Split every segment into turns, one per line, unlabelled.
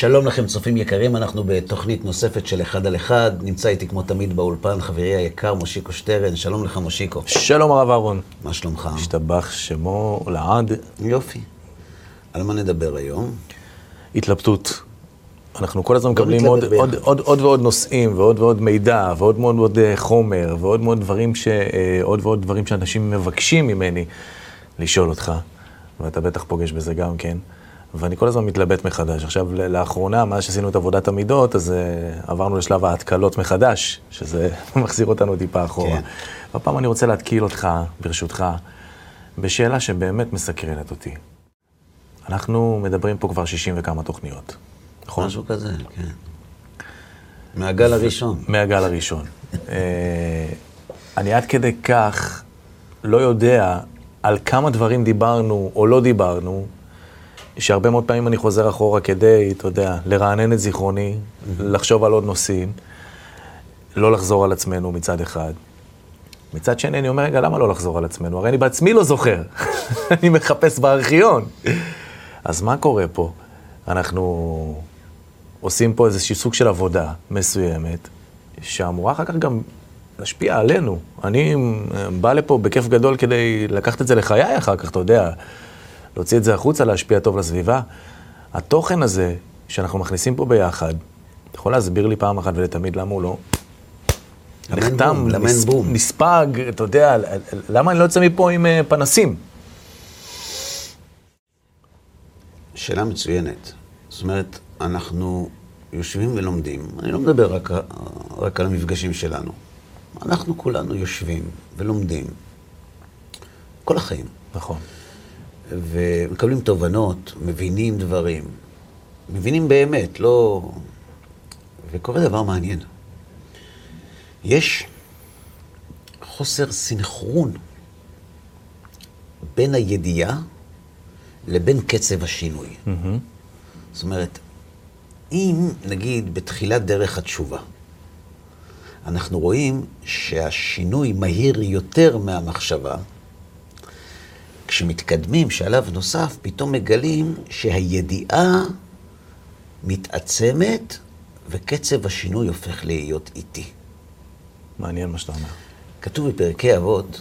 שלום לכם, צופים יקרים, אנחנו בתוכנית נוספת של אחד על אחד. נמצא איתי כמו תמיד באולפן חברי היקר, מושיקו שטרן. שלום לך, מושיקו.
שלום הרב אהרון.
מה שלומך?
השתבח שמו לעד.
יופי. על מה נדבר היום?
התלבטות. אנחנו כל הזמן מקבלים עוד,
ביחד.
עוד, עוד, עוד ועוד נושאים, ועוד ועוד מידע, ועוד מאוד מאוד אה, חומר, ועוד מאוד דברים, ש, אה, עוד ועוד דברים שאנשים מבקשים ממני לשאול אותך, ואתה בטח פוגש בזה גם כן. ואני כל הזמן מתלבט מחדש. עכשיו, לאחרונה, מאז שעשינו את עבודת המידות, אז uh, עברנו לשלב ההתקלות מחדש, שזה מחזיר אותנו טיפה אחורה.
כן.
והפעם אני רוצה להתקיל אותך, ברשותך, בשאלה שבאמת מסקרנת אותי. אנחנו מדברים פה כבר 60 וכמה תוכניות, נכון?
משהו כזה, כן. מהגל הראשון.
מהגל הראשון. אה, אני עד כדי כך לא יודע על כמה דברים דיברנו או לא דיברנו, שהרבה מאוד פעמים אני חוזר אחורה כדי, אתה יודע, לרענן את זיכרוני, לחשוב על עוד נושאים, לא לחזור על עצמנו מצד אחד. מצד שני, אני אומר, רגע, למה לא לחזור על עצמנו? הרי אני בעצמי לא זוכר. אני מחפש בארכיון. אז מה קורה פה? אנחנו עושים פה איזשהו סוג של עבודה מסוימת, שאמורה אחר כך גם להשפיע עלינו. אני אה, בא לפה בכיף גדול כדי לקחת את זה לחיי אחר כך, אתה יודע, להוציא את זה החוצה, להשפיע טוב לסביבה. התוכן הזה שאנחנו מכניסים פה ביחד, אתה יכול להסביר לי פעם אחת ולתמיד למה הוא לא נחתם, נס-. נספג, אתה יודע, למה אני לא יוצא מפה עם אה, פנסים?
שאלה מצוינת. זאת אומרת, אנחנו יושבים ולומדים. אני לא מדבר רק, רק על המפגשים שלנו. אנחנו כולנו יושבים ולומדים כל החיים.
נכון.
ומקבלים תובנות, מבינים דברים. מבינים באמת, לא... וקורה דבר מעניין. יש חוסר סינכרון בין הידיעה לבין קצב השינוי. זאת אומרת, אם נגיד בתחילת דרך התשובה, אנחנו רואים שהשינוי מהיר יותר מהמחשבה, כשמתקדמים שלב נוסף, פתאום מגלים שהידיעה מתעצמת וקצב השינוי הופך להיות איטי.
מעניין מה שאתה אומר.
כתוב בפרקי אבות,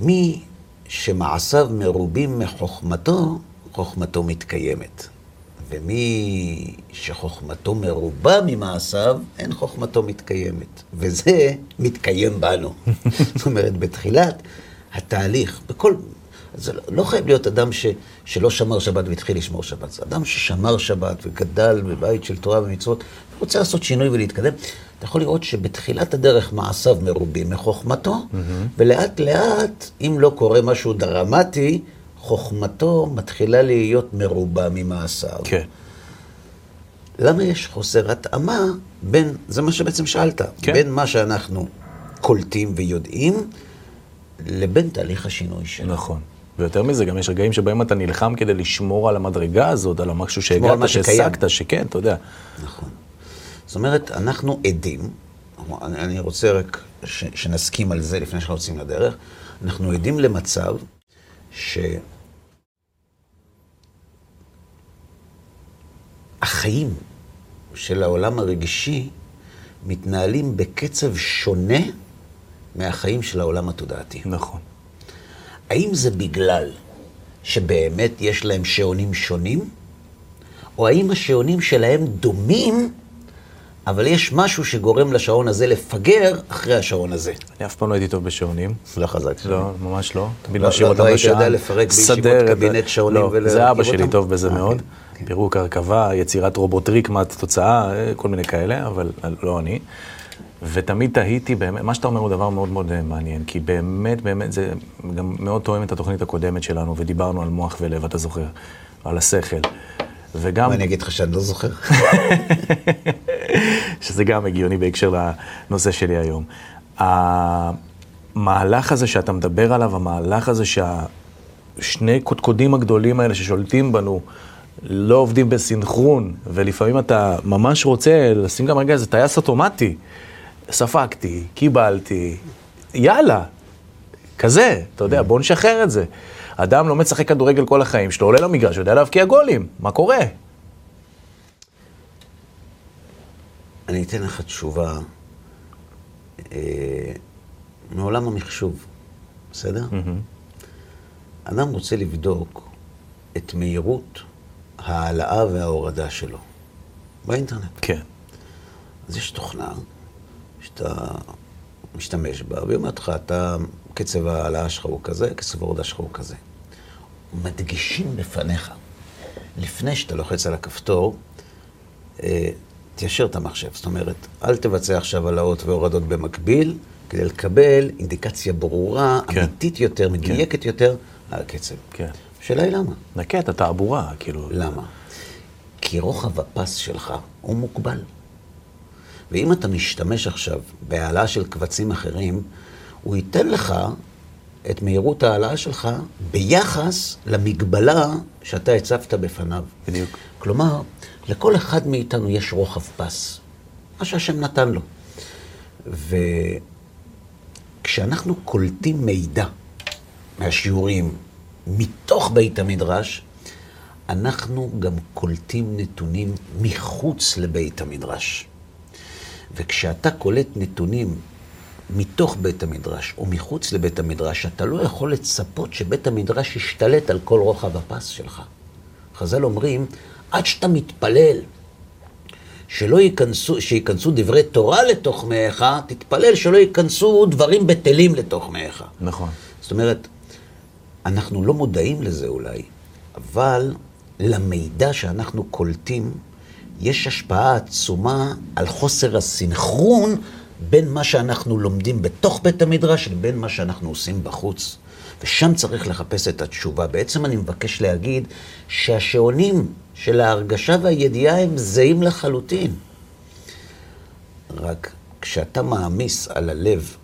מי שמעשיו מרובים מחוכמתו, חוכמתו מתקיימת. ומי שחוכמתו מרובה ממעשיו, אין חוכמתו מתקיימת. וזה מתקיים בנו. זאת אומרת, בתחילת התהליך, בכל... זה לא- לא חייב להיות אדם ש, שלא שמר שבת והתחיל לשמור שבת. זה אדם ששמר שבת וגדל בבית של תורה ומצוות, ורוצה לעשות שינוי ולהתקדם. אתה יכול לראות שבתחילת הדרך מעשיו מרובים מחוכמתו, ולאט לאט, אם לא קורה משהו דרמטי, חוכמתו מתחילה להיות מרובה ממעשיו.
כן.
למה יש חוסר התאמה בין, זה מה שבעצם שאלת,
כן.
בין מה שאנחנו קולטים ויודעים, לבין תהליך השינוי שלנו.
נכון. ויותר מזה, גם יש רגעים שבהם אתה נלחם כדי לשמור על המדרגה הזאת, על המשהו שהגעת. שהשגת, שכן, אתה יודע.
נכון. זאת אומרת, אנחנו עדים, אני אני רוצה רק ש, שנסכים על זה לפני שאנחנו יוצאים לדרך, אנחנו עדים למצב שהחיים של העולם הרגשי מתנהלים בקצב שונה מהחיים של העולם התודעתי.
נכון.
האם זה בגלל שבאמת יש להם שעונים שונים, או האם השעונים שלהם דומים, אבל יש משהו שגורם לשעון הזה לפגר אחרי השעון הזה?
אני אף פעם לא הייתי טוב בשעונים.
לא חזק.
לא, ממש לא. תמיד
לא-
משאיר
לא-
אותם
לא היית
בשעה.
יודע לפרק בישיבות קבינט שעונים
לא,
ולהרכיב
זה אבא שלי? טוב בזה
אה,
מאוד.
כן.
פירוק הרכבה, יצירת רובוטריק מהתוצאה, אה, כל מיני כאלה, אבל לא אני. ותמיד תהיתי, באמת, מה שאתה אומר הוא דבר מאוד מאוד אה, מעניין, כי באמת, באמת, זה גם מאוד תואם את התוכנית הקודמת שלנו, ודיברנו על מוח ולב, אתה זוכר, על השכל. וגם...
מה אני אגיד לך שאני לא זוכר?
שזה גם הגיוני בהקשר לנושא שלי היום. המהלך הזה שאתה מדבר עליו, המהלך הזה שהשני קודקודים הגדולים האלה ששולטים בנו, לא עובדים בסנכרון, ולפעמים אתה ממש רוצה לשים גם רגע איזה טייס אוטומטי. ספגתי, קיבלתי, יאללה, כזה, אתה יודע, בוא נשחרר את זה. אדם לא משחק כדורגל כל החיים שלו, עולה למגרש, יודע להבקיע גולים, מה קורה?
אני אתן לך תשובה אה, מעולם המחשוב, בסדר?
Mm-hmm.
אדם רוצה לבדוק את מהירות ההעלאה וההורדה שלו באינטרנט.
כן.
אז יש תוכנה שאתה משתמש בה, והיא אומרת לך, אתה, קצב ההעלאה שלך הוא כזה, קצב ההורדה שלך הוא כזה. מדגישים בפניך, לפני שאתה לוחץ על הכפתור, אה, תיישר את המחשב. זאת אומרת, אל תבצע עכשיו העלאות והורדות במקביל, כדי לקבל אינדיקציה ברורה,
כן.
אמיתית יותר, מדויקת יותר, על הקצב.
כן.
השאלה היא למה?
נקה את התעבורה, כאילו.
למה? כי רוחב הפס שלך הוא מוגבל. ואם אתה משתמש עכשיו בהעלאה של קבצים אחרים, הוא ייתן לך את מהירות ההעלאה שלך ביחס למגבלה שאתה הצבת בפניו.
בדיוק.
כלומר, לכל אחד מאיתנו יש רוחב פס, מה שהשם נתן לו. וכשאנחנו קולטים מידע מהשיעורים מתוך בית המדרש, אנחנו גם קולטים נתונים מחוץ לבית המדרש. וכשאתה קולט נתונים מתוך בית המדרש או מחוץ לבית המדרש, אתה לא יכול לצפות שבית המדרש ישתלט על כל רוחב הפס שלך. חז"ל אומרים, עד שאתה מתפלל שלא ייכנסו, שייכנסו דברי תורה לתוך מאיך, תתפלל שלא ייכנסו דברים בטלים לתוך מאיך.
נכון.
זאת אומרת, אנחנו לא מודעים לזה אולי, אבל למידע שאנחנו קולטים, יש השפעה עצומה על חוסר הסינכרון בין מה שאנחנו לומדים בתוך בית המדרש לבין מה שאנחנו עושים בחוץ. ושם צריך לחפש את התשובה. בעצם אני מבקש להגיד שהשעונים של ההרגשה והידיעה הם זהים לחלוטין. רק כשאתה מעמיס על הלב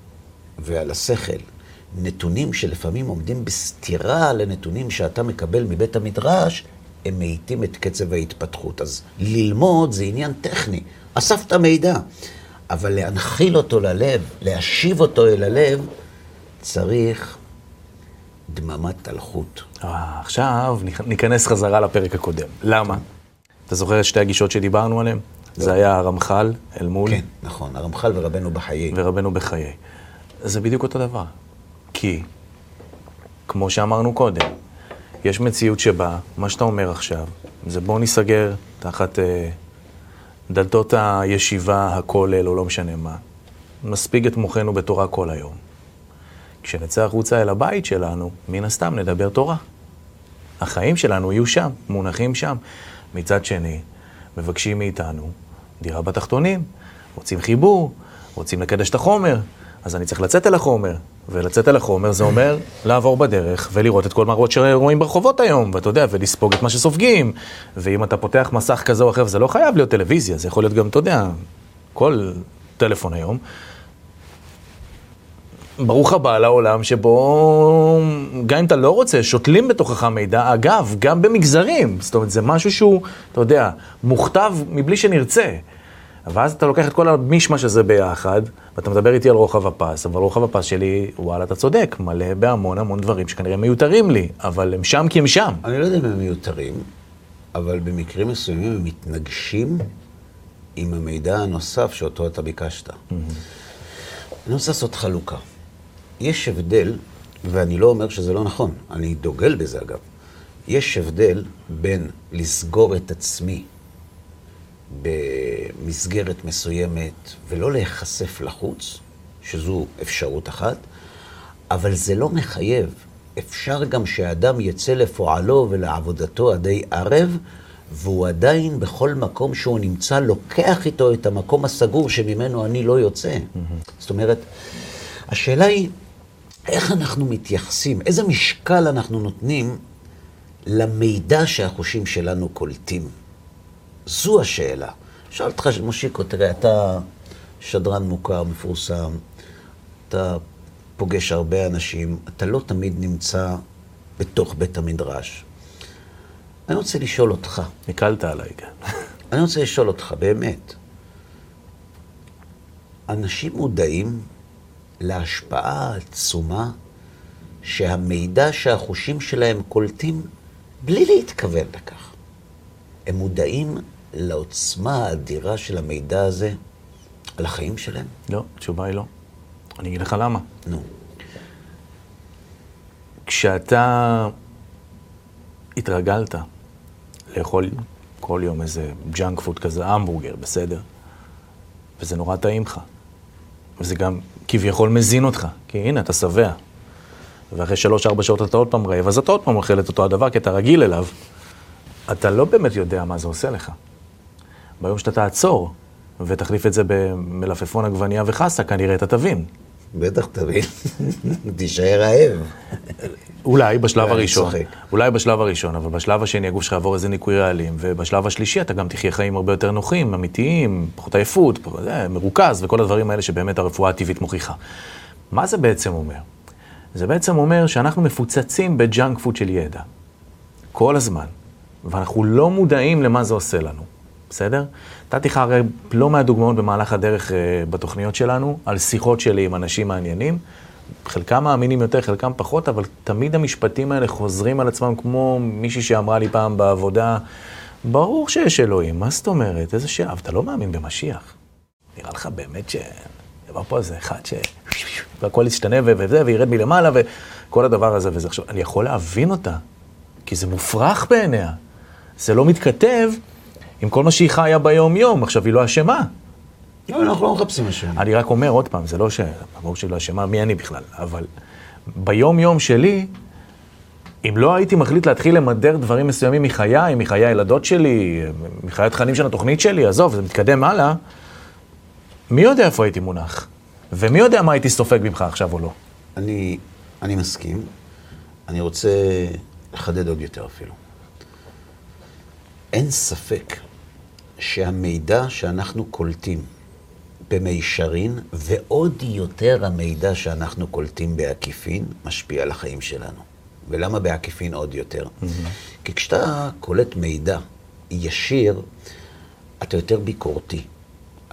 ועל השכל נתונים שלפעמים עומדים בסתירה לנתונים שאתה מקבל מבית המדרש, הם מאיטים את קצב ההתפתחות. אז ללמוד זה עניין טכני. אספת מידע, אבל להנחיל אותו ללב, להשיב אותו אל הלב, צריך דממת אלחוט.
אה, עכשיו ניכנס חזרה לפרק הקודם. למה? אתה זוכר את שתי הגישות שדיברנו עליהן? זה היה הרמח"ל אל מול
כן, נכון, הרמח"ל ורבנו בחיי.
ורבנו בחיי. זה בדיוק אותו דבר. כי, כמו שאמרנו קודם, יש מציאות שבה, מה שאתה אומר עכשיו, זה בוא ניסגר תחת אה, דלתות הישיבה, הכולל, או לא משנה מה. נספיג את מוחנו בתורה כל היום. כשנצא החוצה אל הבית שלנו, מן הסתם נדבר תורה. החיים שלנו יהיו שם, מונחים שם. מצד שני, מבקשים מאיתנו דירה בתחתונים, רוצים חיבור, רוצים לקדש את החומר, אז אני צריך לצאת אל החומר. ולצאת אל החומר זה אומר לעבור בדרך ולראות את כל מראות שרואים ברחובות היום, ואתה יודע, ולספוג את מה שסופגים. ואם אתה פותח מסך כזה או אחר, זה לא חייב להיות טלוויזיה, זה יכול להיות גם, אתה יודע, כל טלפון היום. ברוך הבא לעולם שבו, גם אם אתה לא רוצה, שותלים בתוכך מידע, אגב, גם במגזרים. זאת אומרת, זה משהו שהוא, אתה יודע, מוכתב מבלי שנרצה. ואז אתה לוקח את כל המישמש הזה ביחד, ואתה מדבר איתי על רוחב הפס, אבל רוחב הפס שלי, וואלה, אתה צודק, מלא בהמון המון דברים שכנראה מיותרים לי, אבל הם שם כי הם שם.
אני לא יודע אם הם מיותרים, אבל במקרים מסוימים הם מתנגשים עם המידע הנוסף שאותו אתה ביקשת. אני רוצה לעשות חלוקה. יש הבדל, ואני לא אומר שזה לא נכון, אני דוגל בזה אגב. יש הבדל בין לסגור את עצמי במסגרת מסוימת ולא להיחשף לחוץ, שזו אפשרות אחת, אבל זה לא מחייב. אפשר גם שהאדם יצא לפועלו ולעבודתו עדי ערב, והוא עדיין בכל מקום שהוא נמצא, לוקח איתו את המקום הסגור שממנו אני לא יוצא. זאת אומרת, השאלה היא, איך אנחנו מתייחסים, איזה משקל אנחנו נותנים למידע שהחושים שלנו קולטים? זו השאלה. שאל אותך, מושיקו, תראה, אתה שדרן מוכר, מפורסם, אתה פוגש הרבה אנשים, אתה לא תמיד נמצא בתוך בית המדרש. אני רוצה לשאול אותך,
הקלת עליי, כן.
אני רוצה לשאול אותך, באמת, אנשים מודעים להשפעה העצומה שהמידע שהחושים שלהם קולטים בלי להתכוון לכך. הם מודעים לעוצמה האדירה של המידע הזה על החיים שלהם?
לא, התשובה היא לא. אני אגיד לך למה.
נו.
כשאתה התרגלת לאכול כל יום איזה ג'אנק פוד כזה, המבורגר, בסדר? וזה נורא טעים לך. וזה גם כביכול מזין אותך, כי הנה, אתה שבע. ואחרי שלוש-ארבע שעות אתה עוד פעם רעב, אז אתה עוד פעם אוכל את אותו הדבר, כי אתה רגיל אליו. אתה לא באמת יודע מה זה עושה לך. ביום שאתה תעצור ותחליף את זה במלפפון עגבנייה וחסה, כנראה אתה תבין.
בטח תבין, תישאר רעב.
אולי בשלב הראשון. אולי בשלב הראשון, אבל בשלב השני הגוף שלך יעבור איזה ניקוי רעלים, ובשלב השלישי אתה גם תחיה חיים הרבה יותר נוחים, אמיתיים, פחות עייפות, מרוכז, וכל הדברים האלה שבאמת הרפואה הטבעית מוכיחה. מה זה בעצם אומר? זה בעצם אומר שאנחנו מפוצצים בג'אנק פוד של ידע, כל הזמן, ואנחנו לא מודעים למה זה עושה לנו, בסדר? נתתי לך הרי לא מעט דוגמאות במהלך הדרך אה, בתוכניות שלנו, על שיחות שלי עם אנשים מעניינים. חלקם מאמינים יותר, חלקם פחות, אבל תמיד המשפטים האלה חוזרים על עצמם, כמו מישהי שאמרה לי פעם בעבודה, ברור שיש אלוהים, מה זאת אומרת? איזה שאלה, אתה לא מאמין במשיח. נראה לך באמת ש... יבוא פה איזה אחד ש... והכל ישתנה ו- וזה, וירד מלמעלה, וכל הדבר הזה וזה. עכשיו, אני יכול להבין אותה, כי זה מופרך בעיניה. זה לא מתכתב עם כל מה שהיא חיה ביום-יום. עכשיו, היא לא אשמה.
לא, אנחנו לא מחפשים אשם.
אני רק אומר עוד פעם, זה לא ש... ברור שהיא לא אשמה, מי אני בכלל? אבל ביום-יום שלי, אם לא הייתי מחליט להתחיל למדר דברים מסוימים מחיי, מחיי הילדות שלי, מחיי התכנים של התוכנית שלי, עזוב, זה מתקדם הלאה, מי יודע איפה הייתי מונח? ומי יודע מה הייתי סופג ממך עכשיו או לא?
אני, אני מסכים. אני רוצה לחדד עוד יותר אפילו. אין ספק שהמידע שאנחנו קולטים במישרין, ועוד יותר המידע שאנחנו קולטים בעקיפין, משפיע על החיים שלנו. ולמה בעקיפין עוד יותר? כי כשאתה קולט מידע ישיר, אתה יותר ביקורתי.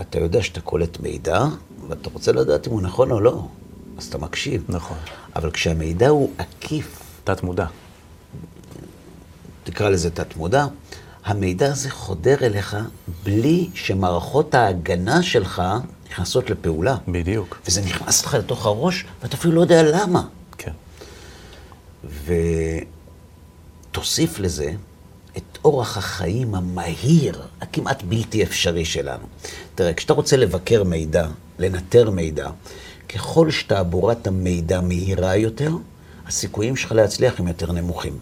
אתה יודע שאתה קולט מידע, ואתה רוצה לדעת אם הוא נכון או לא, אז אתה מקשיב.
נכון.
אבל כשהמידע הוא עקיף,
תת מודע.
תקרא לזה תת-מודע, המידע הזה חודר אליך בלי שמערכות ההגנה שלך נכנסות לפעולה.
בדיוק.
וזה נכנס לך לתוך הראש, ואתה אפילו לא יודע למה.
כן.
ותוסיף לזה את אורח החיים המהיר, הכמעט בלתי אפשרי שלנו. תראה, כשאתה רוצה לבקר מידע, לנטר מידע, ככל שתעבורת המידע מהירה יותר, הסיכויים שלך להצליח הם יותר נמוכים.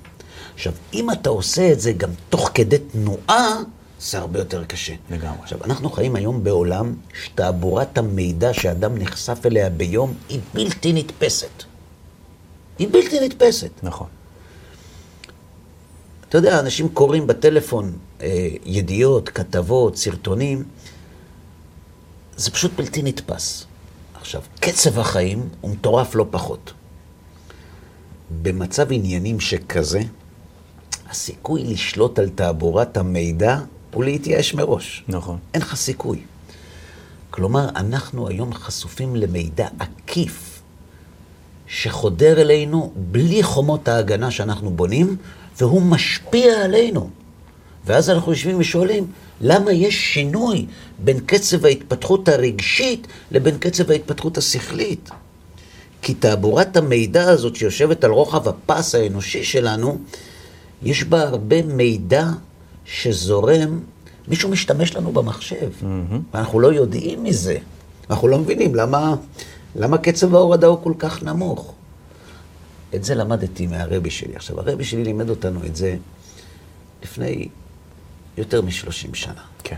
עכשיו, אם אתה עושה את זה גם תוך כדי תנועה, זה הרבה יותר קשה.
לגמרי.
עכשיו, אנחנו חיים היום בעולם שתעבורת המידע שאדם נחשף אליה ביום היא בלתי נתפסת. היא בלתי נתפסת.
נכון.
אתה יודע, אנשים קוראים בטלפון אה, ידיעות, כתבות, סרטונים, זה פשוט בלתי נתפס. עכשיו, קצב החיים הוא מטורף לא פחות. במצב עניינים שכזה, הסיכוי לשלוט על תעבורת המידע הוא להתייאש מראש.
נכון.
אין לך סיכוי. כלומר, אנחנו היום חשופים למידע עקיף שחודר אלינו בלי חומות ההגנה שאנחנו בונים, והוא משפיע עלינו. ואז אנחנו יושבים ושואלים, למה יש שינוי בין קצב ההתפתחות הרגשית לבין קצב ההתפתחות השכלית? כי תעבורת המידע הזאת שיושבת על רוחב הפס האנושי שלנו, יש בה הרבה מידע שזורם, מישהו משתמש לנו במחשב, ואנחנו לא יודעים מזה. אנחנו לא מבינים למה, למה קצב ההורדה הוא כל כך נמוך. את זה למדתי מהרבי שלי. עכשיו, הרבי שלי לימד אותנו את זה לפני יותר מ-30 שנה.
כן.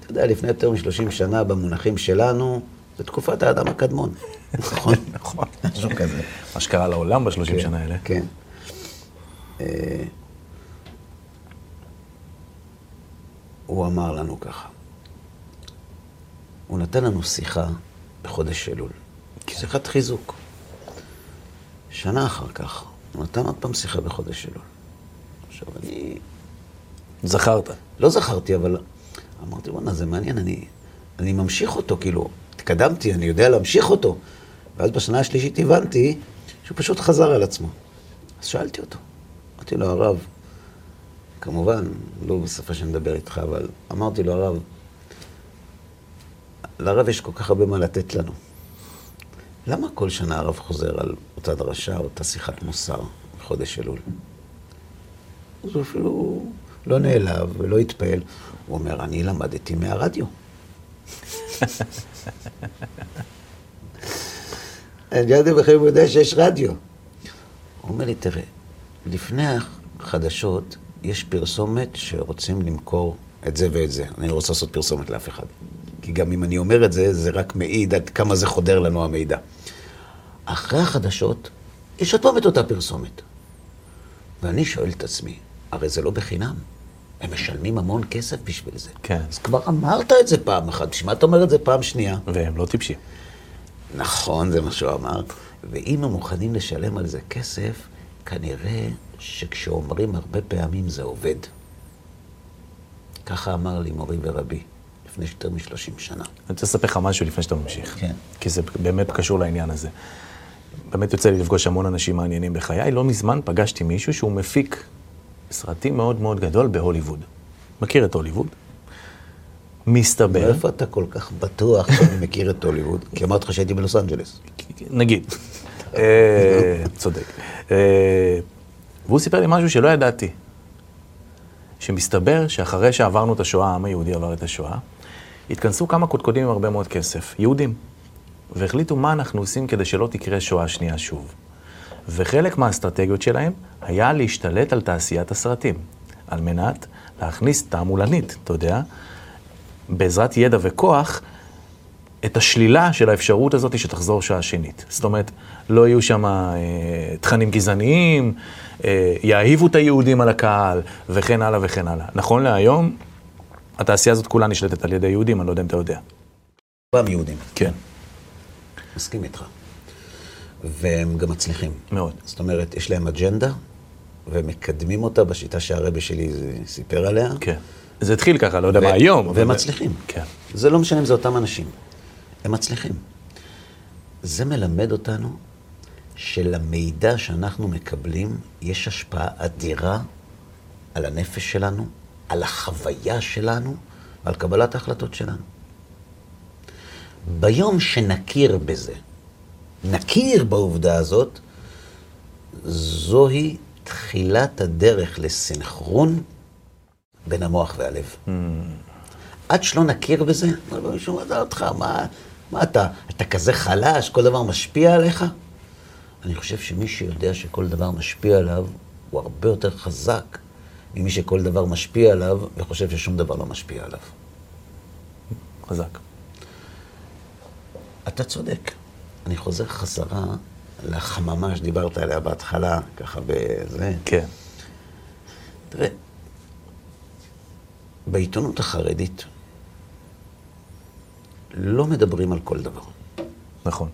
אתה יודע, לפני יותר מ-30 שנה, במונחים שלנו, זה תקופת האדם הקדמון. נכון?
נכון.
משהו כזה.
מה שקרה לעולם בשלושים שנה האלה.
כן. אה, הוא אמר לנו ככה, הוא נתן לנו שיחה בחודש אלול,
כן.
שיחת חיזוק. שנה אחר כך, הוא נתן עוד פעם שיחה בחודש אלול. עכשיו, אני
זכרת.
לא זכרתי, אבל אמרתי, וואנה, זה מעניין, אני, אני ממשיך אותו, כאילו, התקדמתי, אני יודע להמשיך אותו. ואז בשנה השלישית הבנתי שהוא פשוט חזר על עצמו. אז שאלתי אותו, אמרתי לו, הרב, כמובן, לא בשפה שאני מדבר איתך, אבל אמרתי לו, הרב, לרב יש כל כך הרבה מה לתת לנו. למה כל שנה הרב חוזר על אותה דרשה, אותה שיחת מוסר בחודש אלול? אז הוא אפילו לא נעלב ולא התפעל. הוא אומר, אני למדתי מהרדיו. אני יודע בכלל הוא יודע שיש רדיו. הוא אומר לי, תראה, לפני החדשות יש פרסומת שרוצים למכור את זה ואת זה. אני לא רוצה לעשות פרסומת לאף אחד. כי גם אם אני אומר את זה, זה רק מעיד עד כמה זה חודר לנו המידע. אחרי החדשות, יש עוד פעם את אותה פרסומת. ואני שואל את עצמי, הרי זה לא בחינם. הם משלמים המון כסף בשביל זה.
כן.
אז כבר אמרת את זה פעם אחת, בשביל מה אתה אומר את זה פעם שנייה?
והם לא טיפשים.
נכון, זה מה שהוא אמר. ואם הם מוכנים לשלם על זה כסף, כנראה שכשאומרים הרבה פעמים זה עובד. ככה אמר לי מורי ורבי, לפני יותר מ-30 שנה.
אני רוצה לספר לך משהו לפני שאתה ממשיך.
כן.
כי זה באמת קשור לעניין הזה. באמת יוצא לי לפגוש המון אנשים מעניינים בחיי. לא מזמן פגשתי מישהו שהוא מפיק סרטים מאוד מאוד גדול בהוליווד. מכיר את הוליווד? מסתבר,
מאיפה אתה כל כך בטוח שאני מכיר את הוליווד? כי אמרתי לך שהייתי בלוס אנג'לס.
נגיד, אה, צודק. אה, והוא סיפר לי משהו שלא ידעתי. שמסתבר שאחרי שעברנו את השואה, העם היהודי עבר את השואה, התכנסו כמה קודקודים עם הרבה מאוד כסף, יהודים, והחליטו מה אנחנו עושים כדי שלא תקרה שואה שנייה שוב. וחלק מהאסטרטגיות שלהם היה להשתלט על תעשיית הסרטים, על מנת להכניס תעמולנית, אתה יודע, בעזרת ידע וכוח, את השלילה של האפשרות הזאת שתחזור שעה שנית. זאת אומרת, לא יהיו שם אה, תכנים גזעניים, אה, יאהיבו את היהודים על הקהל, וכן הלאה וכן הלאה. נכון להיום, התעשייה הזאת כולה נשלטת על ידי יהודים, אני לא יודע אם אתה יודע.
פעם יהודים,
כן.
מסכים איתך. והם גם מצליחים.
מאוד.
זאת אומרת, יש להם אג'נדה, והם מקדמים אותה בשיטה שהרבה שלי סיפר עליה.
כן. זה התחיל ככה, לא יודע מה היום. אבל-
והם מצליחים.
כן.
זה לא משנה אם זה אותם אנשים. הם מצליחים. זה מלמד אותנו שלמידע שאנחנו מקבלים יש השפעה אדירה על הנפש שלנו, על החוויה שלנו ועל קבלת ההחלטות שלנו. ביום שנכיר בזה, נכיר בעובדה הזאת, זוהי תחילת הדרך לסנכרון בין המוח והלב. עד שלא נכיר בזה, מישהו מדע אותך, מה, מה אתה, אתה כזה חלש, כל דבר משפיע עליך? אני חושב שמי שיודע שכל דבר משפיע עליו, הוא הרבה יותר חזק ממי שכל דבר משפיע עליו וחושב ששום דבר לא משפיע עליו.
חזק.
אתה צודק. אני חוזר חזרה לחממה שדיברת עליה בהתחלה, ככה בזה.
כן.
תראה, בעיתונות החרדית לא מדברים על כל דבר.
נכון.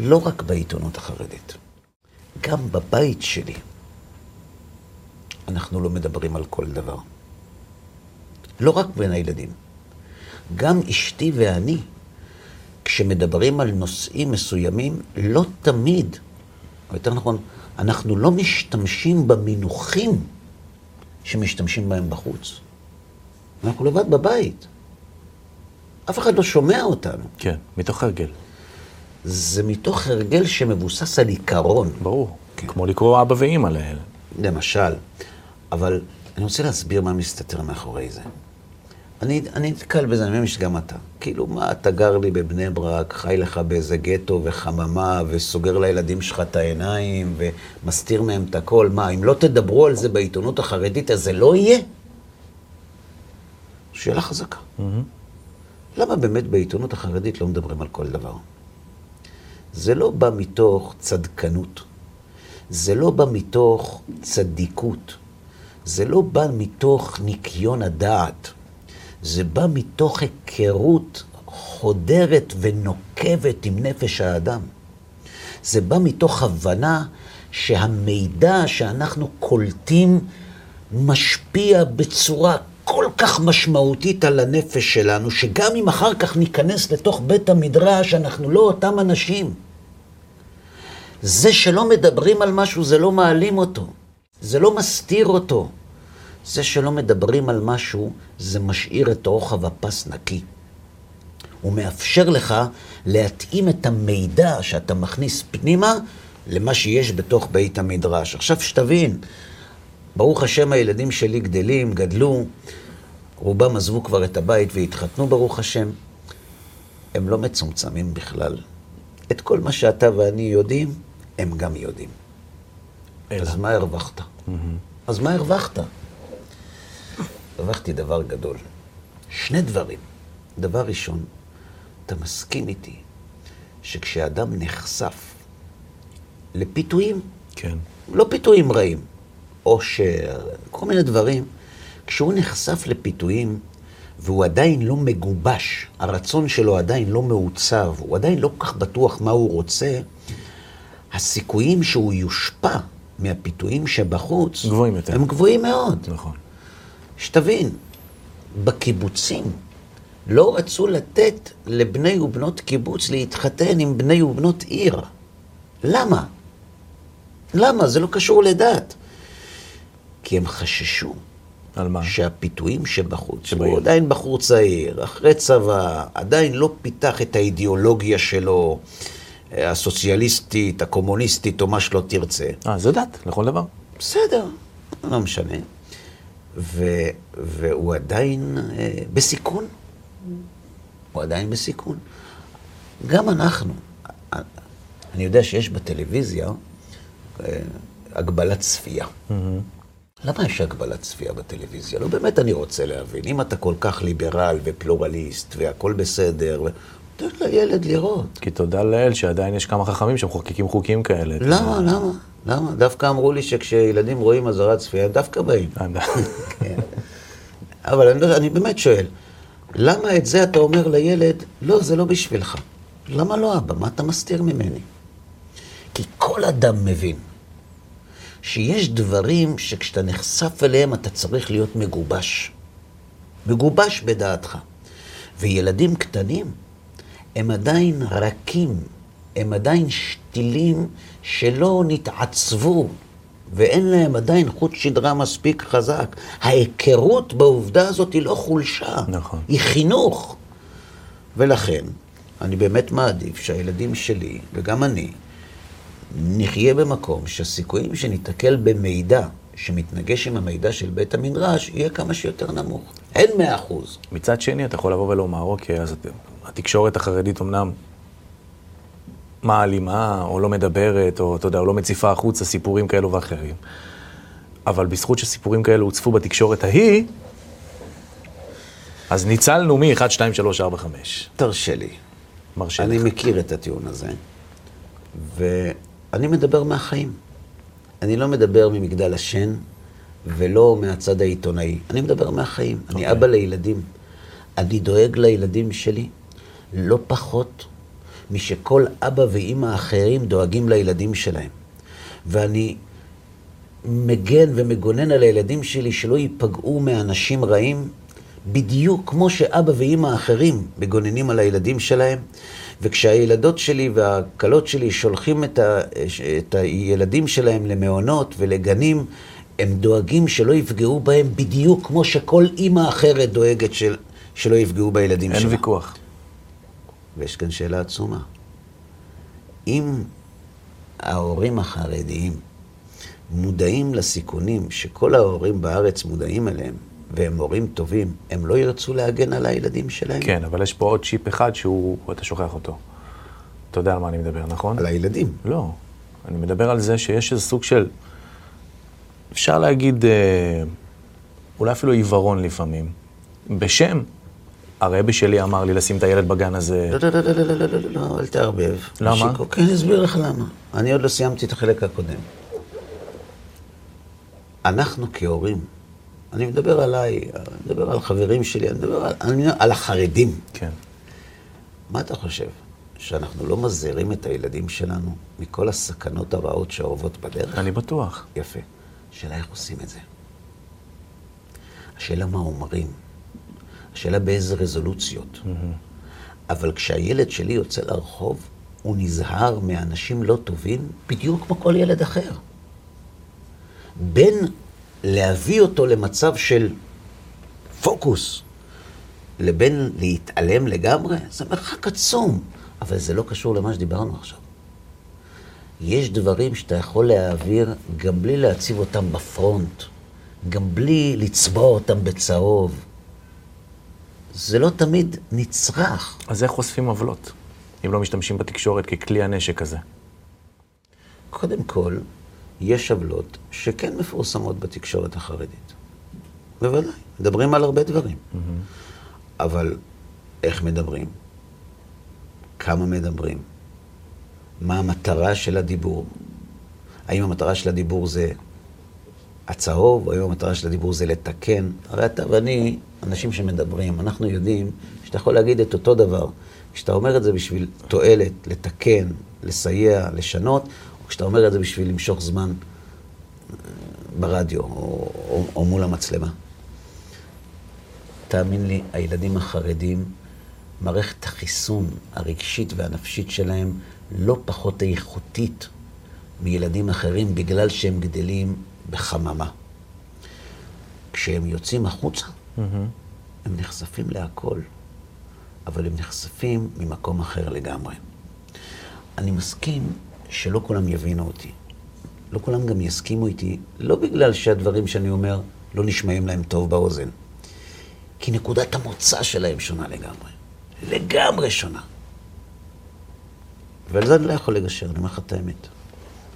לא רק בעיתונות החרדית, גם בבית שלי אנחנו לא מדברים על כל דבר. לא רק בין הילדים. גם אשתי ואני, כשמדברים על נושאים מסוימים, לא תמיד, או יותר נכון, אנחנו לא משתמשים במינוחים שמשתמשים בהם בחוץ. אנחנו לבד בבית. אף אחד לא שומע אותנו.
כן, מתוך הרגל.
זה מתוך הרגל שמבוסס על עיקרון,
ברור.
כן.
כמו לקרוא אבא ואימא לאלה.
למשל. אבל אני רוצה להסביר מה מסתתר מאחורי זה. אני, אני נתקל בזה, אני מאמין שגם אתה. כאילו, מה, אתה גר לי בבני ברק, חי לך באיזה גטו וחממה, וסוגר לילדים שלך את העיניים, ומסתיר מהם את הכל. מה, אם לא תדברו על זה בעיתונות החרדית, אז זה לא יהיה? שאלה חזקה. למה באמת בעיתונות החרדית לא מדברים על כל דבר? זה לא בא מתוך צדקנות, זה לא בא מתוך צדיקות, זה לא בא מתוך ניקיון הדעת, זה בא מתוך היכרות חודרת ונוקבת עם נפש האדם. זה בא מתוך הבנה שהמידע שאנחנו קולטים משפיע בצורה כל כך משמעותית על הנפש שלנו, שגם אם אחר כך ניכנס לתוך בית המדרש, אנחנו לא אותם אנשים. זה שלא מדברים על משהו, זה לא מעלים אותו. זה לא מסתיר אותו. זה שלא מדברים על משהו, זה משאיר את רוחב הפס נקי. הוא מאפשר לך להתאים את המידע שאתה מכניס פנימה למה שיש בתוך בית המדרש. עכשיו שתבין, ברוך השם הילדים שלי גדלים, גדלו, רובם עזבו כבר את הבית והתחתנו ברוך השם. הם לא מצומצמים בכלל. את כל מה שאתה ואני יודעים, הם גם יודעים.
אלא.
אז מה הרווחת? אז מה הרווחת? הרווחתי דבר גדול. שני דברים. דבר ראשון, אתה מסכים איתי שכשאדם נחשף לפיתויים,
כן.
לא פיתויים רעים, עושר, כל מיני דברים, כשהוא נחשף לפיתויים והוא עדיין לא מגובש, הרצון שלו עדיין לא מעוצב, הוא עדיין לא כל כך בטוח מה הוא רוצה, הסיכויים שהוא יושפע מהפיתויים שבחוץ,
גבוהים יותר.
הם גבוהים מאוד.
נכון.
שתבין, בקיבוצים לא רצו לתת לבני ובנות קיבוץ להתחתן עם בני ובנות עיר. למה? למה? זה לא קשור לדת. כי הם חששו
על מה?
שהפיתויים שבחוץ,
שבעיר.
הוא עדיין בחור צעיר, אחרי צבא, עדיין לא פיתח את האידיאולוגיה שלו, הסוציאליסטית, הקומוניסטית, או מה שלא תרצה.
אה, זה דת, לכל דבר.
בסדר, לא משנה. ו, והוא עדיין אה, בסיכון. הוא עדיין בסיכון. גם אנחנו, אני יודע שיש בטלוויזיה אה, הגבלת צפייה. למה יש הגבלת צפייה בטלוויזיה? לא באמת אני רוצה להבין. אם אתה כל כך ליברל ופלורליסט והכל בסדר, ו- תן לילד לראות.
כי תודה לאל שעדיין יש כמה חכמים שמחוקקים חוקים כאלה.
למה? למה? למה? דווקא אמרו לי שכשילדים רואים אזהרת צפייה, הם דווקא באים.
אה,
כן. אבל אני, לא- אני באמת שואל, למה את זה אתה אומר לילד, לא, זה לא בשבילך. למה לא, אבא? מה אתה מסתיר ממני? כי כל אדם מבין שיש דברים שכשאתה נחשף אליהם אתה צריך להיות מגובש. מגובש בדעתך. וילדים קטנים הם עדיין רכים, הם עדיין שתילים שלא נתעצבו, ואין להם עדיין חוט שדרה מספיק חזק. ההיכרות בעובדה הזאת היא לא חולשה,
נכון.
היא חינוך. ולכן, אני באמת מעדיף שהילדים שלי, וגם אני, נחיה במקום שהסיכויים שניתקל במידע שמתנגש עם המידע של בית המדרש, יהיה כמה שיותר נמוך. אין מאה אחוז.
מצד שני, אתה יכול לבוא ולומר, אוקיי, אז את- התקשורת החרדית אמנם מעלימה, או לא מדברת, או אתה יודע, או לא מציפה החוצה סיפורים כאלו ואחרים, אבל בזכות שסיפורים כאלו הוצפו בתקשורת ההיא, אז ניצלנו מ-1, 2, 3, 4, 5.
תרשה לי.
מרשה
אני
לך.
מכיר את הטיעון הזה, ואני מדבר מהחיים. אני לא מדבר ממגדל השן ולא מהצד העיתונאי. אני מדבר מהחיים. אני
אוקיי.
אבא לילדים. אני דואג לילדים שלי לא פחות משכל אבא ואימא אחרים דואגים לילדים שלהם. ואני מגן ומגונן על הילדים שלי שלא ייפגעו מאנשים רעים, בדיוק כמו שאבא ואימא אחרים מגוננים על הילדים שלהם. וכשהילדות שלי והכלות שלי שולחים את, ה, את הילדים שלהם למעונות ולגנים, הם דואגים שלא יפגעו בהם בדיוק כמו שכל אימא אחרת דואגת של, שלא יפגעו בילדים
אין
שלה.
ויכוח.
ויש כאן שאלה עצומה. אם ההורים החרדיים מודעים לסיכונים שכל ההורים בארץ מודעים אליהם, והם הורים טובים, הם לא ירצו להגן על הילדים שלהם?
כן, אבל יש פה עוד צ'יפ אחד שהוא, אתה שוכח אותו. אתה יודע על מה אני מדבר, נכון?
על הילדים.
לא. אני מדבר על זה שיש איזה סוג של, אפשר להגיד, אה, אולי אפילו עיוורון לפעמים. בשם, הרבי שלי אמר לי לשים את הילד בגן הזה.
לא, לא, לא, לא, לא, לא, לא, לא, לא, לא, אל תערבב.
למה?
כן, אסביר לך למה. אני עוד לא סיימתי את החלק הקודם. אנחנו כהורים, אני מדבר עליי, אני מדבר על חברים שלי, אני מדבר על, אני מדבר על החרדים.
כן.
מה אתה חושב? שאנחנו לא מזהירים את הילדים שלנו מכל הסכנות הרעות שאוהבות בדרך?
אני בטוח.
יפה. השאלה איך עושים את זה. השאלה מה אומרים. השאלה באיזה רזולוציות. אבל כשהילד שלי יוצא לרחוב, הוא נזהר מאנשים לא טובים, בדיוק כמו כל ילד אחר. בין להביא אותו למצב של פוקוס, לבין להתעלם לגמרי, זה מרחק עצום. אבל זה לא קשור למה שדיברנו עכשיו. יש דברים שאתה יכול להעביר גם בלי להציב אותם בפרונט, גם בלי לצבוע אותם בצהוב. זה לא תמיד נצרך.
אז איך חושפים עוולות, אם לא משתמשים בתקשורת ככלי הנשק הזה?
קודם כל, יש עוולות שכן מפורסמות בתקשורת החרדית. בוודאי, מדברים על הרבה דברים. Mm-hmm. אבל איך מדברים? כמה מדברים? מה המטרה של הדיבור? האם המטרה של הדיבור זה הצהוב, האם המטרה של הדיבור זה לתקן? הרי אתה ואני, אנשים שמדברים, אנחנו יודעים שאתה יכול להגיד את אותו דבר. כשאתה אומר את זה בשביל תועלת, לתקן, לסייע, לשנות, או כשאתה אומר את זה בשביל למשוך זמן אה, ברדיו או, או, או מול המצלמה. תאמין לי, הילדים החרדים, מערכת החיסון הרגשית והנפשית שלהם לא פחות איכותית מילדים אחרים בגלל שהם גדלים בחממה. כשהם יוצאים החוצה, mm-hmm. הם נחשפים להכל, אבל הם נחשפים ממקום אחר לגמרי. אני מסכים שלא כולם יבינו אותי. לא כולם גם יסכימו איתי, לא בגלל שהדברים שאני אומר לא נשמעים להם טוב באוזן, כי נקודת המוצא שלהם שונה לגמרי. לגמרי שונה. ועל זה אני לא יכול לגשר, אני אומר לך את האמת.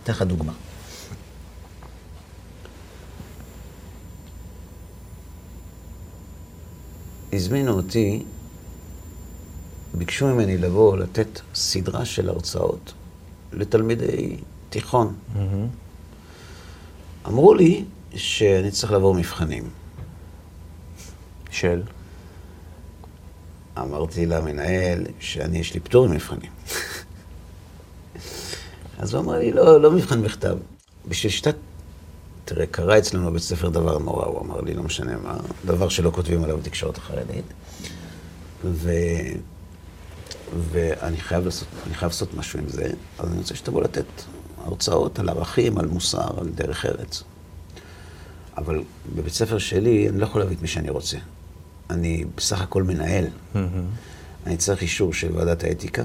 אתן לך דוגמה. הזמינו אותי, ביקשו ממני לבוא לתת סדרה של הרצאות לתלמידי תיכון. Mm-hmm. אמרו לי שאני צריך לעבור מבחנים.
של?
אמרתי למנהל שאני, יש לי פטור ממבחנים. אז הוא אמר לי, לא, לא מבחן בכתב. בשביל שאתה... תראה, קרה אצלנו בבית ספר דבר נורא, הוא אמר לי, לא משנה מה, דבר שלא כותבים עליו בתקשורת החרדית. ו... ואני חייב לעשות, אני חייב לעשות משהו עם זה, אז אני רוצה שתבוא לתת הרצאות על ערכים, על מוסר, על דרך ארץ. אבל בבית ספר שלי, אני לא יכול להביא את מי שאני רוצה. אני בסך הכל מנהל. Mm-hmm. אני צריך אישור של ועדת האתיקה,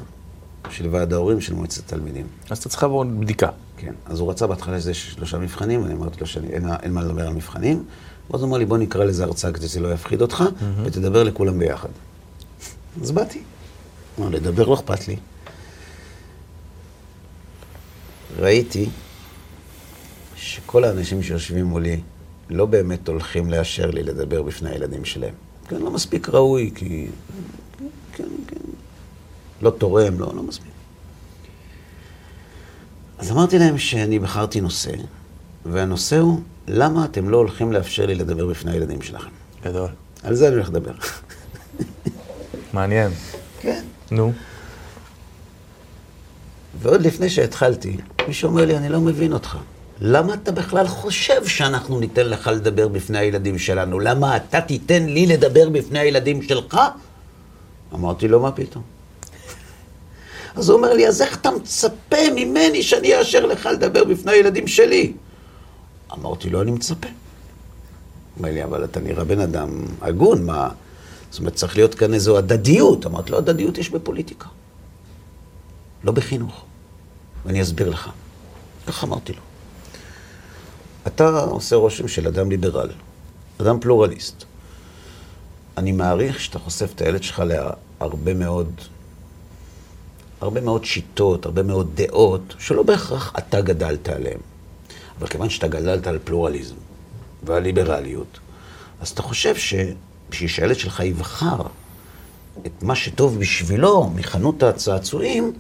של ועד ההורים, של מועצת התלמידים.
אז אתה צריך לעבור בדיקה.
כן. אז הוא רצה בהתחלה שזה שלושה מבחנים, אני אמרתי לו שאין מה לדבר על מבחנים. ואז הוא אמר לי, בוא נקרא לזה הרצאה כדי שזה לא יפחיד אותך, mm-hmm. ותדבר לכולם ביחד. אז באתי. אמר, לדבר לא אכפת לי. ראיתי שכל האנשים שיושבים מולי לא באמת הולכים לאשר לי לדבר בפני הילדים שלהם. כן, לא מספיק ראוי, כי... כן, כן. לא תורם, לא, לא מספיק. אז אמרתי להם שאני בחרתי נושא, והנושא הוא, למה אתם לא הולכים לאפשר לי לדבר בפני הילדים שלכם?
גדול.
על זה אני הולך לדבר.
מעניין.
כן.
נו.
ועוד לפני שהתחלתי, מישהו אומר לי, אני לא מבין אותך. למה אתה בכלל חושב שאנחנו ניתן לך לדבר בפני הילדים שלנו? למה אתה תיתן לי לדבר בפני הילדים שלך? אמרתי לו, מה פתאום? אז הוא אומר לי, אז איך אתה מצפה ממני שאני אאשר לך לדבר בפני הילדים שלי? אמרתי לו, אני מצפה. אומר לי, אבל אתה נראה בן אדם הגון, מה... זאת אומרת, צריך להיות כאן איזו הדדיות. אמרתי לו, הדדיות יש בפוליטיקה, לא בחינוך. ואני אסביר לך. איך אמרתי לו? אתה עושה רושם של אדם ליברל, אדם פלורליסט. אני מעריך שאתה חושף את הילד שלך להרבה מאוד, הרבה מאוד שיטות, הרבה מאוד דעות, שלא בהכרח אתה גדלת עליהן. אבל כיוון שאתה גדלת על פלורליזם ועל ליברליות, אז אתה חושב שבשביל שהילד שלך יבחר את מה שטוב בשבילו מחנות הצעצועים,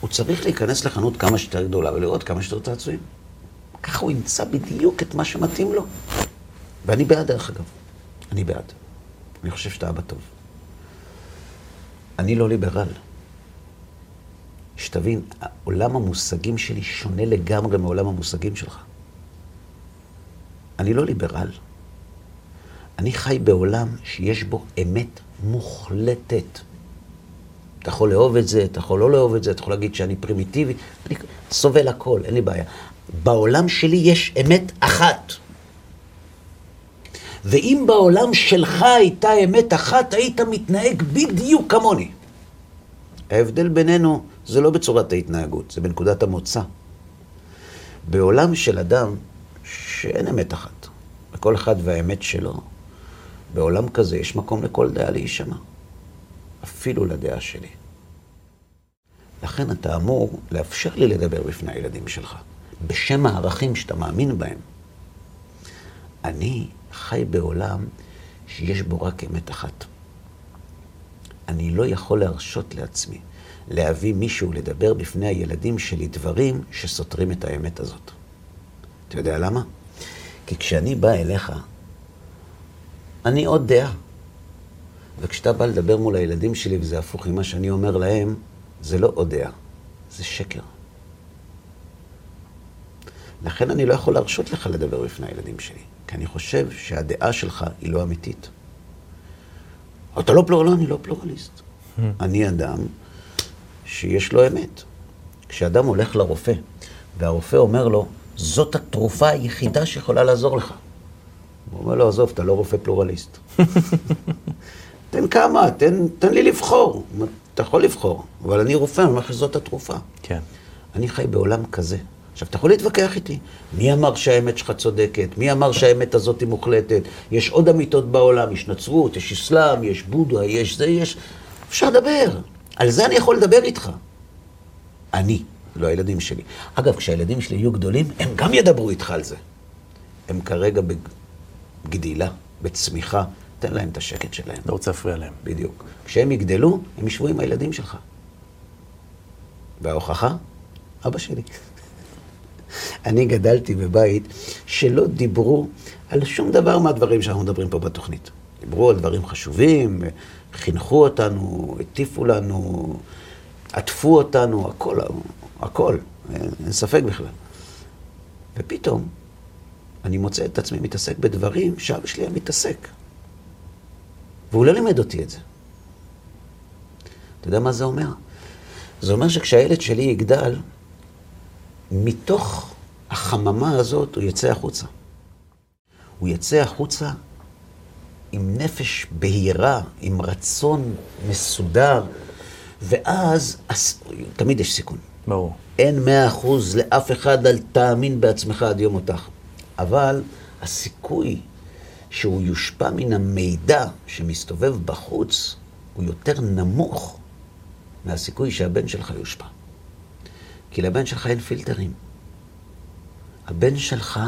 הוא צריך להיכנס לחנות כמה שיותר גדולה ולראות כמה שיותר צעצועים. ככה הוא ימצא בדיוק את מה שמתאים לו. ואני בעד, דרך אגב. אני בעד. אני חושב שאתה אבא טוב. אני לא ליברל. שתבין, עולם המושגים שלי שונה לגמרי מעולם המושגים שלך. אני לא ליברל. אני חי בעולם שיש בו אמת מוחלטת. אתה יכול לאהוב את זה, אתה יכול לא לאהוב את זה, אתה יכול להגיד שאני פרימיטיבי, אני סובל הכל, אין לי בעיה. בעולם שלי יש אמת אחת. ואם בעולם שלך הייתה אמת אחת, היית מתנהג בדיוק כמוני. ההבדל בינינו זה לא בצורת ההתנהגות, זה בנקודת המוצא. בעולם של אדם שאין אמת אחת, לכל אחד והאמת שלו, בעולם כזה יש מקום לכל דעה להישמע, אפילו לדעה שלי. לכן אתה אמור לאפשר לי לדבר בפני הילדים שלך, בשם הערכים שאתה מאמין בהם. אני חי בעולם שיש בו רק אמת אחת. אני לא יכול להרשות לעצמי להביא מישהו לדבר בפני הילדים שלי דברים שסותרים את האמת הזאת. אתה יודע למה? כי כשאני בא אליך, אני עוד דעה. וכשאתה בא לדבר מול הילדים שלי וזה הפוך ממה שאני אומר להם, זה לא עוד דעה, זה שקר. לכן אני לא יכול להרשות לך לדבר בפני הילדים שלי, כי אני חושב שהדעה שלך היא לא אמיתית. אתה לא פלורל, לא, אני לא פלורליסט. Hmm. אני אדם שיש לו אמת. כשאדם הולך לרופא, והרופא אומר לו, זאת התרופה היחידה שיכולה לעזור לך. הוא אומר לו, עזוב, אתה לא רופא פלורליסט. תן כמה, תן, תן לי לבחור. אתה יכול לבחור, אבל אני רופא, אני אומר לך שזאת התרופה.
כן.
אני חי בעולם כזה. עכשיו, אתה יכול להתווכח איתי. מי אמר שהאמת שלך צודקת? מי אמר שהאמת הזאת היא מוחלטת? יש עוד אמיתות בעולם, יש נצרות, יש אסלאם, יש בודה, יש זה, יש... אפשר לדבר. על זה אני יכול לדבר איתך. אני, לא הילדים שלי. אגב, כשהילדים שלי יהיו גדולים, הם גם ידברו איתך על זה. הם כרגע בגדילה, בצמיחה, תן להם את השקט שלהם.
לא רוצה להפריע להם.
בדיוק. כשהם יגדלו, הם ישבו עם הילדים שלך. וההוכחה? אבא שלי. אני גדלתי בבית שלא דיברו על שום דבר מהדברים שאנחנו מדברים פה בתוכנית. דיברו על דברים חשובים, חינכו אותנו, הטיפו לנו, עטפו אותנו, הכל, הכל, אין ספק בכלל. ופתאום אני מוצא את עצמי מתעסק בדברים שאבא שלי היה מתעסק. והוא לא לימד אותי את זה. אתה יודע מה זה אומר? זה אומר שכשהילד שלי יגדל, מתוך החממה הזאת הוא יצא החוצה. הוא יצא החוצה עם נפש בהירה, עם רצון מסודר, ואז תמיד יש סיכון.
ברור.
אין מאה אחוז לאף אחד, אל תאמין בעצמך עד יום מותך. אבל הסיכוי שהוא יושפע מן המידע שמסתובב בחוץ הוא יותר נמוך מהסיכוי שהבן שלך יושפע. כי לבן שלך אין פילטרים. הבן שלך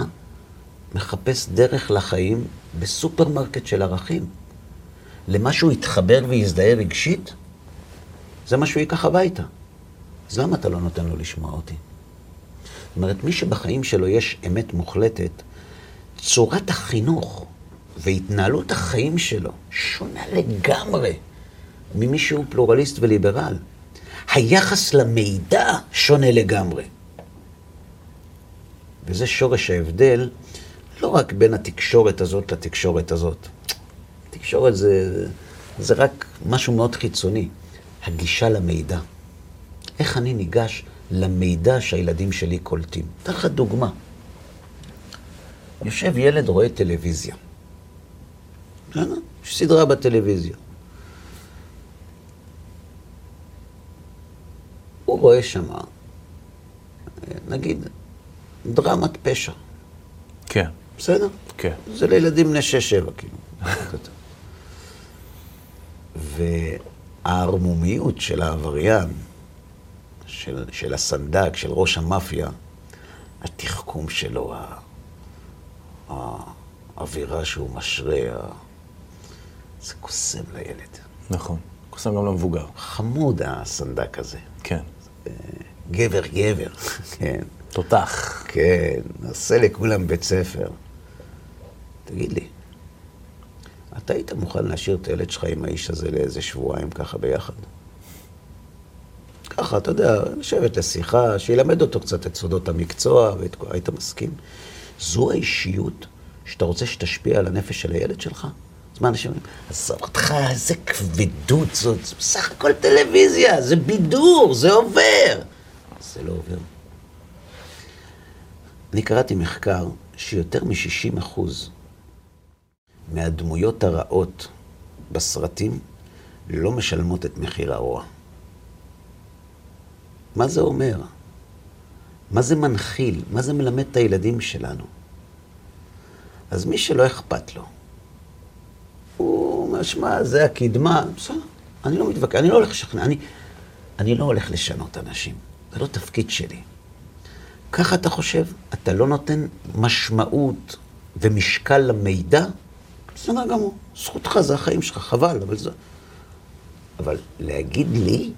מחפש דרך לחיים בסופרמרקט של ערכים. למה שהוא יתחבר ויזדהה רגשית, זה מה שהוא ייקח הביתה. אז למה אתה לא נותן לו לשמוע אותי? זאת אומרת, מי שבחיים שלו יש אמת מוחלטת, צורת החינוך והתנהלות החיים שלו שונה לגמרי ממי שהוא פלורליסט וליברל. היחס למידע שונה לגמרי. וזה שורש ההבדל, לא רק בין התקשורת הזאת לתקשורת הזאת. תקשורת זה, זה רק משהו מאוד חיצוני. הגישה למידע. איך אני ניגש למידע שהילדים שלי קולטים. אתן לך דוגמה. יושב ילד, רואה טלוויזיה. יש סדרה בטלוויזיה. הוא רואה שמה, נגיד, דרמת פשע.
כן.
בסדר?
כן.
זה לילדים בני שש-שבע, כאילו. והערמומיות של העבריין, של, של הסנדק, של ראש המאפיה, התחכום שלו, האווירה שהוא משרה, זה קוסם לילד.
נכון, קוסם גם למבוגר.
חמוד הסנדק הזה.
כן.
גבר גבר, כן.
תותח.
כן, עושה לכולם בית ספר. תגיד לי, אתה היית מוכן להשאיר את הילד שלך עם האיש הזה לאיזה שבועיים ככה ביחד? ככה, אתה יודע, לשבת לשיחה, שילמד אותו קצת את סודות המקצוע, והיית מסכים? זו האישיות שאתה רוצה שתשפיע על הנפש של הילד שלך? אז מה אנשים אומרים? עזוב אותך, איזה כבדות זאת, זה בסך הכל טלוויזיה, זה בידור, זה עובר. זה לא עובר. אני קראתי מחקר שיותר מ-60 אחוז מהדמויות הרעות בסרטים לא משלמות את מחיר הרוע. מה זה אומר? מה זה מנחיל? מה זה מלמד את הילדים שלנו? אז מי שלא אכפת לו, הוא אומר, שמע, זה הקדמה, בסדר, אני לא מתווכח, אני לא הולך לשכנע, אני, אני לא הולך לשנות אנשים, זה לא תפקיד שלי. ככה אתה חושב? אתה לא נותן משמעות ומשקל למידע? בסדר גמור, זכותך, זה החיים שלך, חבל, אבל זה... אבל להגיד לי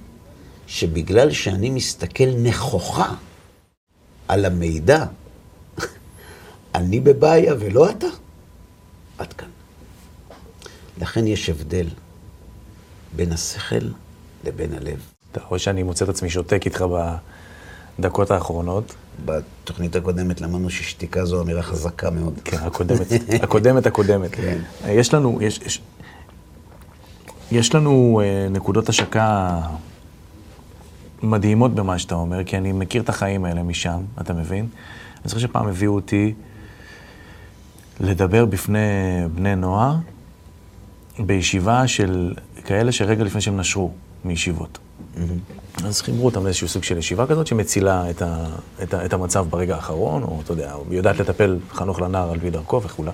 שבגלל שאני מסתכל נכוחה על המידע, אני בבעיה ולא אתה? עד כאן. לכן יש הבדל בין השכל לבין הלב.
אתה רואה שאני מוצא את עצמי שותק איתך בדקות האחרונות.
בתוכנית הקודמת למדנו ששתיקה זו אמירה חזקה מאוד.
כן, הקודמת, הקודמת, הקודמת.
כן.
יש לנו, יש, יש, יש לנו אה, נקודות השקה מדהימות במה שאתה אומר, כי אני מכיר את החיים האלה משם, אתה מבין? אני זוכר שפעם הביאו אותי לדבר בפני בני נוער בישיבה של כאלה שרגע לפני שהם נשרו מישיבות. אז חיברו אותם לאיזשהו סוג של ישיבה כזאת שמצילה את, ה, את, ה, את המצב ברגע האחרון, או אתה יודע, יודעת לטפל חנוך לנער על פי דרכו וכולי.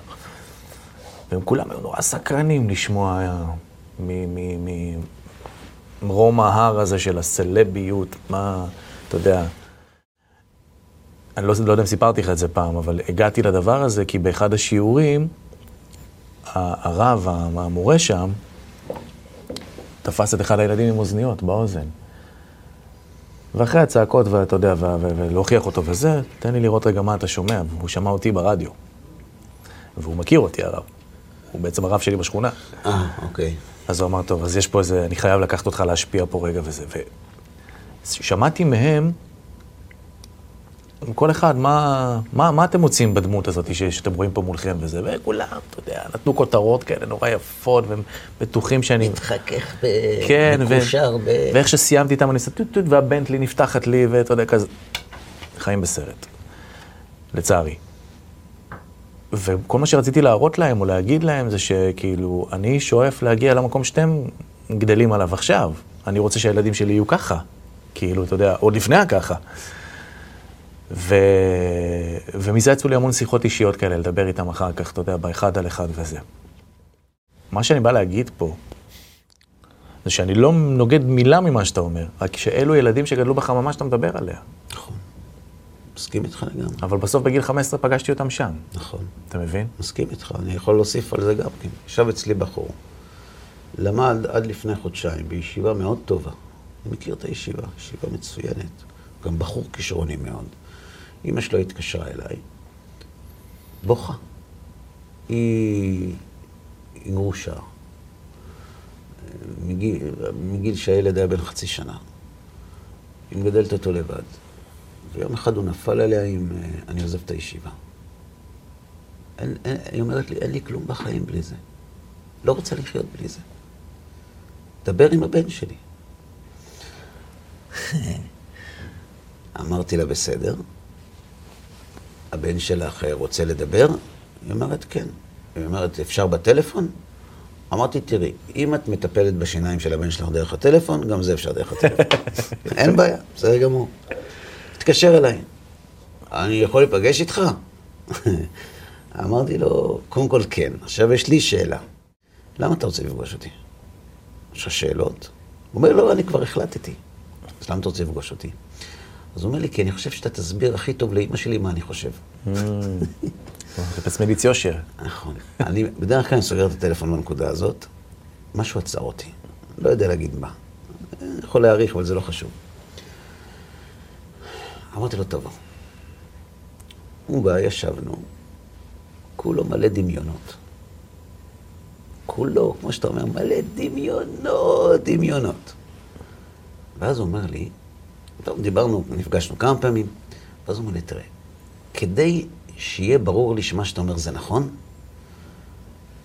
והם כולם היו נורא סקרנים לשמוע ממרום ההר הזה של הסלביות, מה, אתה יודע. אני לא, לא יודע אם סיפרתי לך את זה פעם, אבל הגעתי לדבר הזה כי באחד השיעורים, הרב, המורה שם, תפס את אחד הילדים עם אוזניות באוזן. ואחרי הצעקות, ואתה יודע, ולהוכיח אותו וזה, תן לי לראות רגע מה אתה שומע. והוא שמע אותי ברדיו. והוא מכיר אותי, הרב. הוא בעצם הרב שלי בשכונה.
אה, אוקיי.
אז הוא אמר, טוב, אז יש פה איזה, אני חייב לקחת אותך להשפיע פה רגע וזה. ושמעתי מהם, כל אחד, מה, מה, מה אתם מוצאים בדמות הזאת ש, שאתם רואים פה מולכם וזה? וכולם, אתה יודע, נתנו כותרות כאלה נורא יפות, והם בטוחים שאני...
מתחכך ב...
כן,
מקושר
ו...
ב...
ואיך שסיימתי איתם, אני עושה טוט טוט, והבנטלי נפתחת לי, ואתה יודע, כזה... חיים בסרט, לצערי. וכל מה שרציתי להראות להם או להגיד להם זה שכאילו, אני שואף להגיע למקום שאתם גדלים עליו עכשיו. אני רוצה שהילדים שלי יהיו ככה. כאילו, אתה יודע, עוד לפני הככה. ו... ומזה יצאו לי המון שיחות אישיות כאלה, לדבר איתם אחר כך, אתה יודע, באחד על אחד וזה. מה שאני בא להגיד פה, זה שאני לא נוגד מילה ממה שאתה אומר, רק שאלו ילדים שגדלו בחממה שאתה מדבר עליה.
נכון. מסכים איתך לגמרי.
אבל בסוף בגיל 15 פגשתי אותם שם.
נכון.
אתה מבין?
מסכים איתך, אני יכול להוסיף על זה גם כן. ישב אצלי בחור, למד עד לפני חודשיים בישיבה מאוד טובה. אני מכיר את הישיבה, ישיבה מצוינת. גם בחור כישרוני מאוד. אמא שלו התקשרה אליי, בוכה. היא, היא גרושה. מגיל, מגיל שהילד היה בן חצי שנה. היא מגדלת אותו לבד. ויום אחד הוא נפל עליה עם, אה, אני עוזב את הישיבה. אין, אין, היא אומרת לי, אין לי כלום בחיים בלי זה. לא רוצה לחיות בלי זה. דבר עם הבן שלי. אמרתי לה, בסדר. הבן שלך אה, רוצה לדבר? היא אומרת, כן. היא אומרת, אפשר בטלפון? אמרתי, תראי, אם את מטפלת בשיניים של הבן שלך דרך הטלפון, גם זה אפשר דרך הטלפון. אין בעיה, בסדר גמור. התקשר אליי, אני יכול להיפגש איתך? אמרתי לו, קודם כל כן. עכשיו יש לי שאלה. למה אתה רוצה לפגוש אותי? יש לך שאלות? הוא אומר, לא, אני כבר החלטתי. אז למה אתה רוצה לפגוש אותי? אז הוא אומר לי, כי אני חושב שאתה תסביר הכי טוב לאימא שלי מה אני חושב.
מחפש מליץ יושר.
נכון. אני, בדרך כלל סוגר את הטלפון בנקודה הזאת, משהו עצר אותי. לא יודע להגיד מה. יכול להעריך, אבל זה לא חשוב. אמרתי לו, טוב. הוא בא, ישבנו, כולו מלא דמיונות. כולו, כמו שאתה אומר, מלא דמיונות, דמיונות. ואז הוא אומר לי, טוב, דיברנו, נפגשנו כמה פעמים, ואז הוא אומר לי, תראה, כדי שיהיה ברור לי שמה שאתה אומר זה נכון,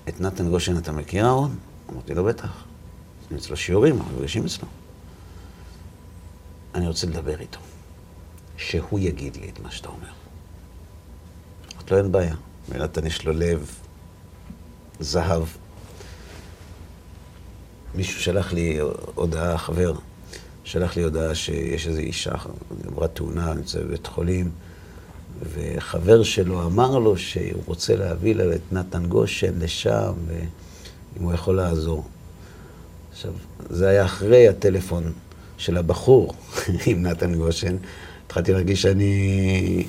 את נתן גושן אתה מכיר, אהרון? אמרתי לו, בטח. אני אצלו שיעורים, אנחנו נפגשים אצלו. אני רוצה לדבר איתו. שהוא יגיד לי את מה שאתה אומר. אמרתי לו, אין בעיה. ונתן יש לו לב זהב. מישהו שלח לי הודעה, חבר, שלח לי הודעה שיש איזו אישה, עברה תאונה, נמצאת בבית חולים, וחבר שלו אמר לו שהוא רוצה להביא לה את נתן גושן לשם, ואם הוא יכול לעזור. עכשיו, זה היה אחרי הטלפון של הבחור עם נתן גושן. התחלתי להרגיש שאני,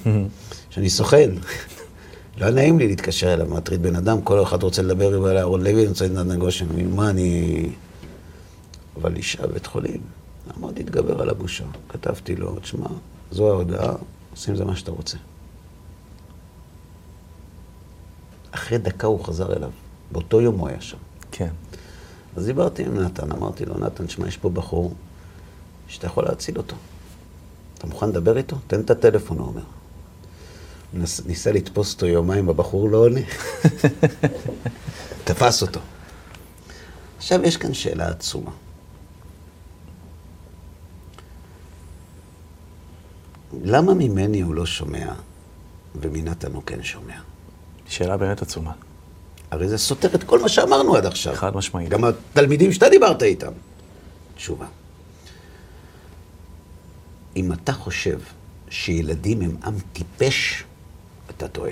שאני סוכן. לא היה נעים לי להתקשר אליו, מטריד בן אדם, כל אחד רוצה לדבר עם אהרון לוי, אני רוצה את נתן גושן, מה אני... אבל אישה בבית חולים. אמרתי, תתגבר על הבושה. כתבתי לו, תשמע, זו ההודעה, עושים זה מה שאתה רוצה. אחרי דקה הוא חזר אליו. באותו יום הוא היה שם.
כן.
אז דיברתי עם נתן, אמרתי לו, נתן, שמע, יש פה בחור שאתה יכול להציל אותו. אתה מוכן לדבר איתו? תן את הטלפון, הוא אומר. נס, ניסה לתפוס אותו יומיים, הבחור לא עונה. תפס אותו. עכשיו, יש כאן שאלה עצומה. למה ממני הוא לא שומע ומנתן הוא כן שומע?
שאלה באמת עצומה.
הרי זה סותר את כל מה שאמרנו עד עכשיו.
חד משמעית.
גם התלמידים שאתה דיברת איתם. תשובה. אם אתה חושב שילדים הם עם טיפש, אתה טועה.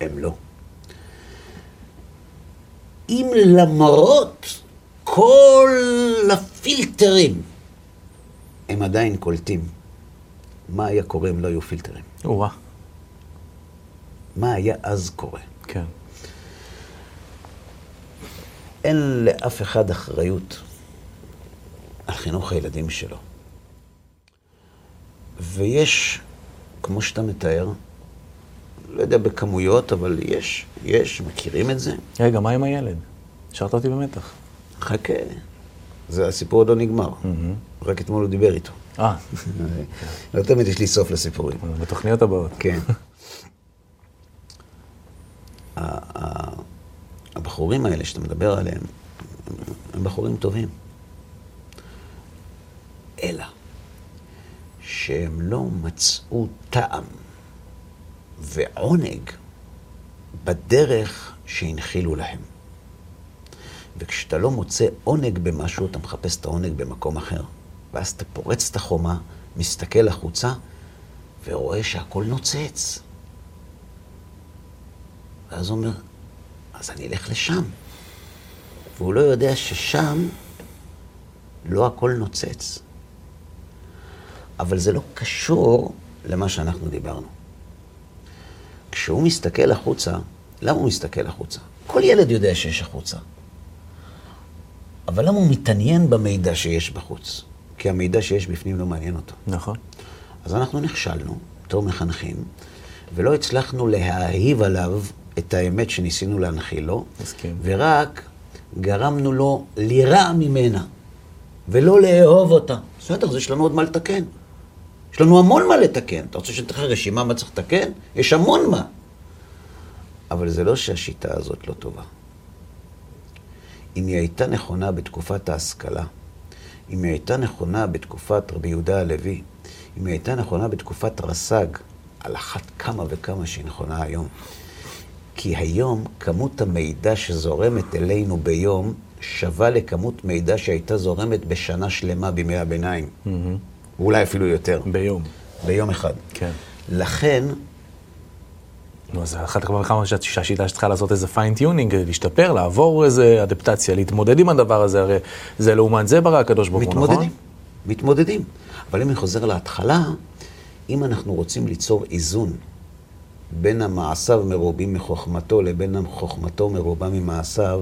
הם לא. אם למרות כל הפילטרים הם עדיין קולטים, מה היה קורה אם לא היו פילטרים?
או-אה.
מה היה אז קורה?
כן.
אין לאף אחד אחריות על חינוך הילדים שלו. ויש, כמו שאתה מתאר, לא יודע בכמויות, אבל יש, יש, מכירים את זה.
רגע, מה עם הילד? השארת אותי במתח.
חכה, זה הסיפור עוד לא נגמר. רק אתמול הוא דיבר איתו.
אה,
לא תמיד יש לי סוף לסיפורים.
בתוכניות הבאות.
כן. הבחורים האלה שאתה מדבר עליהם, הם- הם בחורים טובים. אלא שהם לא מצאו טעם ועונג בדרך שהנחילו להם. וכשאתה לא מוצא עונג במשהו, אתה מחפש את העונג במקום אחר. ואז אתה פורץ את החומה, מסתכל החוצה, ורואה שהכל נוצץ. ואז הוא אומר, אז אני אלך לשם. והוא לא יודע ששם לא הכל נוצץ. אבל זה לא קשור למה שאנחנו דיברנו. כשהוא מסתכל החוצה, למה הוא מסתכל החוצה? כל ילד יודע שיש החוצה. אבל למה הוא מתעניין במידע שיש בחוץ? כי המידע שיש בפנים לא מעניין אותו.
נכון.
אז אנחנו נכשלנו, בתור מחנכים, ולא הצלחנו להאהיב עליו את האמת שניסינו להנחיל לו,
מסכים.
ורק גרמנו לו לירע ממנה, ולא לאהוב אותה. בסדר, אז יש לנו עוד מה לתקן. יש לנו המון מה לתקן. אתה רוצה שניתן לך רשימה מה צריך לתקן? יש המון מה. אבל זה לא שהשיטה הזאת לא טובה. אם היא הייתה נכונה בתקופת ההשכלה, אם היא הייתה נכונה בתקופת רבי יהודה הלוי, אם היא הייתה נכונה בתקופת רס"ג, על אחת כמה וכמה שהיא נכונה היום. כי היום כמות המידע שזורמת אלינו ביום שווה לכמות מידע שהייתה זורמת בשנה שלמה בימי הביניים. ואולי אפילו יותר.
ביום.
ביום אחד.
כן.
לכן,
נו, אז אחת כמה וכמה שה- שהשיטה שצריכה לעשות איזה fine-tuning, להשתפר, לעבור איזה אדפטציה, להתמודד עם הדבר הזה, הרי זה לעומת זה ברא הקדוש ברוך הוא, נכון?
מתמודדים. מתמודדים. אבל אם אני חוזר להתחלה, אם אנחנו רוצים ליצור איזון בין המעשיו מרובים מחוכמתו לבין חוכמתו מרובה ממעשיו,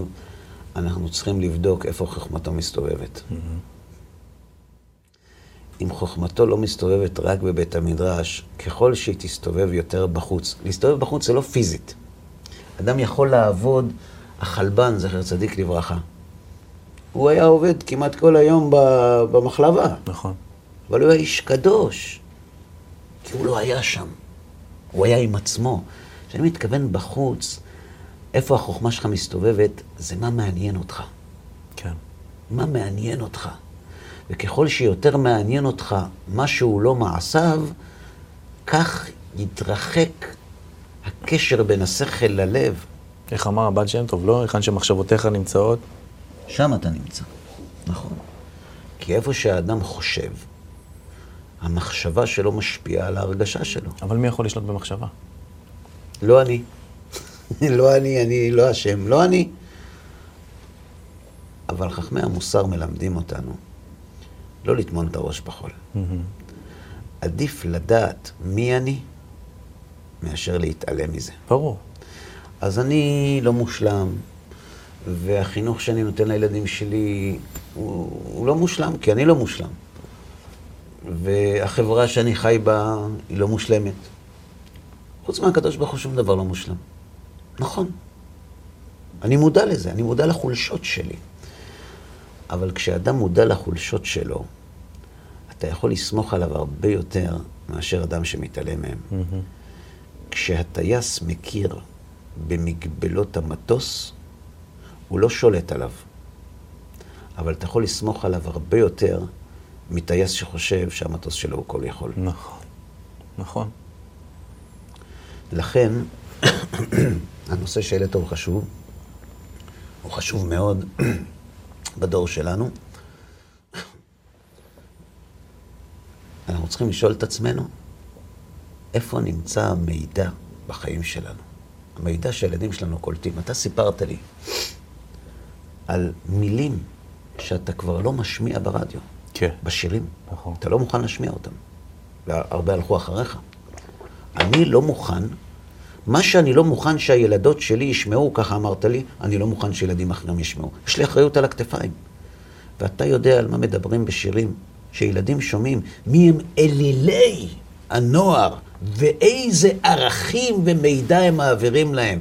אנחנו צריכים לבדוק איפה חוכמתו מסתובבת. אם חוכמתו לא מסתובבת רק בבית המדרש, ככל שהיא תסתובב יותר בחוץ, להסתובב בחוץ זה לא פיזית. אדם יכול לעבוד, החלבן, זכר צדיק לברכה. הוא היה עובד כמעט כל היום במחלבה,
נכון.
אבל הוא היה איש קדוש, כי הוא לא היה שם. הוא היה עם עצמו. כשאני מתכוון בחוץ, איפה החוכמה שלך מסתובבת, זה מה מעניין אותך.
כן.
מה מעניין אותך. וככל שיותר מעניין אותך משהו לא מעשיו, כך יתרחק הקשר בין השכל ללב.
איך אמר הבעל שם טוב, לא? היכן שמחשבותיך נמצאות.
שם אתה נמצא. נכון. כי איפה שהאדם חושב, המחשבה שלו משפיעה על ההרגשה שלו.
אבל מי יכול לשלוט במחשבה?
לא אני. לא אני, אני לא אשם, לא אני. אבל חכמי המוסר מלמדים אותנו לא לטמון את הראש בחול. עדיף לדעת מי אני מאשר להתעלם מזה.
ברור.
אז אני לא מושלם, והחינוך שאני נותן לילדים שלי הוא, הוא לא מושלם, כי אני לא מושלם. והחברה שאני חי בה היא לא מושלמת. חוץ מהקדוש ברוך הוא שום דבר לא מושלם. נכון. אני מודע לזה, אני מודע לחולשות שלי. אבל כשאדם מודע לחולשות שלו, אתה יכול לסמוך עליו הרבה יותר מאשר אדם שמתעלם מהם. Mm-hmm. כשהטייס מכיר במגבלות המטוס, הוא לא שולט עליו. אבל אתה יכול לסמוך עליו הרבה יותר מטייס שחושב שהמטוס שלו הוא כל יכול.
נכון, נכון.
לכן, הנושא שהעלית הוא חשוב, הוא חשוב מאוד בדור שלנו. אנחנו צריכים לשאול את עצמנו, איפה נמצא המידע בחיים שלנו? המידע שהילדים שלנו קולטים. אתה סיפרת לי על מילים שאתה כבר לא משמיע ברדיו.
כן.
בשירים.
נכון.
אתה לא מוכן להשמיע אותם. והרבה הלכו אחריך. אני לא מוכן, מה שאני לא מוכן שהילדות שלי ישמעו, ככה אמרת לי, אני לא מוכן שילדים אחרים ישמעו. יש לי אחריות על הכתפיים. ואתה יודע על מה מדברים בשירים, שילדים שומעים מי הם אלילי הנוער, ואיזה ערכים ומידע הם מעבירים להם.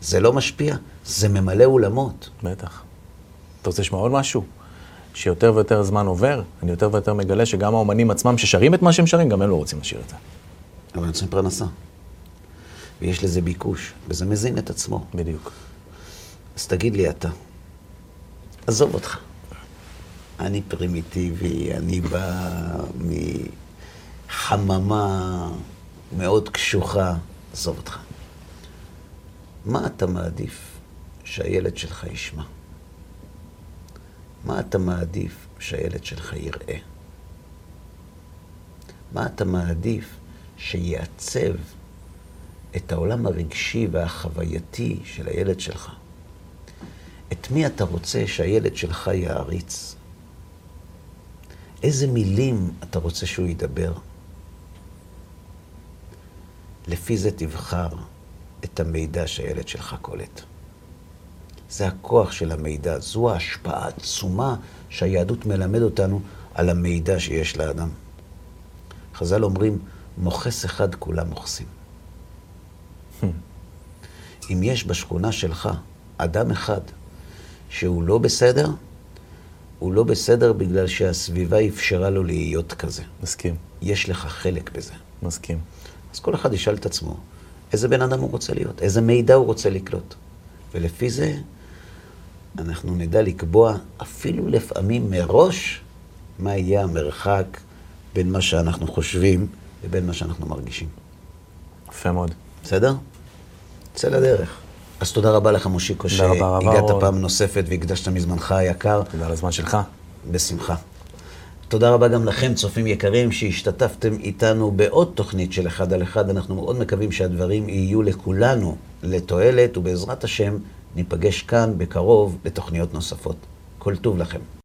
זה לא משפיע, זה ממלא אולמות.
בטח. אתה רוצה לשמוע עוד משהו? שיותר ויותר זמן עובר, אני יותר ויותר מגלה שגם האומנים עצמם ששרים את מה שהם שרים, גם הם לא רוצים לשיר את זה.
אבל הם צריכים פרנסה. ויש לזה ביקוש, וזה מזין את עצמו.
בדיוק.
אז תגיד לי אתה, עזוב אותך. אני פרימיטיבי, אני בא מחממה מאוד קשוחה, עזוב אותך. מה אתה מעדיף שהילד שלך ישמע? מה אתה מעדיף שהילד שלך יראה? מה אתה מעדיף שיעצב את העולם הרגשי והחווייתי של הילד שלך? את מי אתה רוצה שהילד שלך יעריץ? איזה מילים אתה רוצה שהוא ידבר? לפי זה תבחר את המידע שהילד שלך קולט. זה הכוח של המידע, זו ההשפעה העצומה שהיהדות מלמד אותנו על המידע שיש לאדם. חז"ל אומרים, מוכס אחד כולם מוכסים. אם יש בשכונה שלך אדם אחד שהוא לא בסדר, הוא לא בסדר בגלל שהסביבה אפשרה לו להיות כזה.
מסכים.
יש לך חלק בזה.
מסכים.
אז כל אחד ישאל את עצמו, איזה בן אדם הוא רוצה להיות, איזה מידע הוא רוצה לקלוט. ולפי זה אנחנו נדע לקבוע אפילו לפעמים מראש מה יהיה המרחק בין מה שאנחנו חושבים לבין מה שאנחנו מרגישים.
יפה מאוד.
בסדר? צא לדרך. אז תודה רבה לך, מושיקו, שהגעת פעם נוספת והקדשת מזמנך היקר.
תודה על הזמן שלך.
בשמחה. תודה רבה גם לכם, צופים יקרים, שהשתתפתם איתנו בעוד תוכנית של אחד על אחד. אנחנו מאוד מקווים שהדברים יהיו לכולנו לתועלת, ובעזרת השם ניפגש כאן בקרוב בתוכניות נוספות. כל טוב לכם.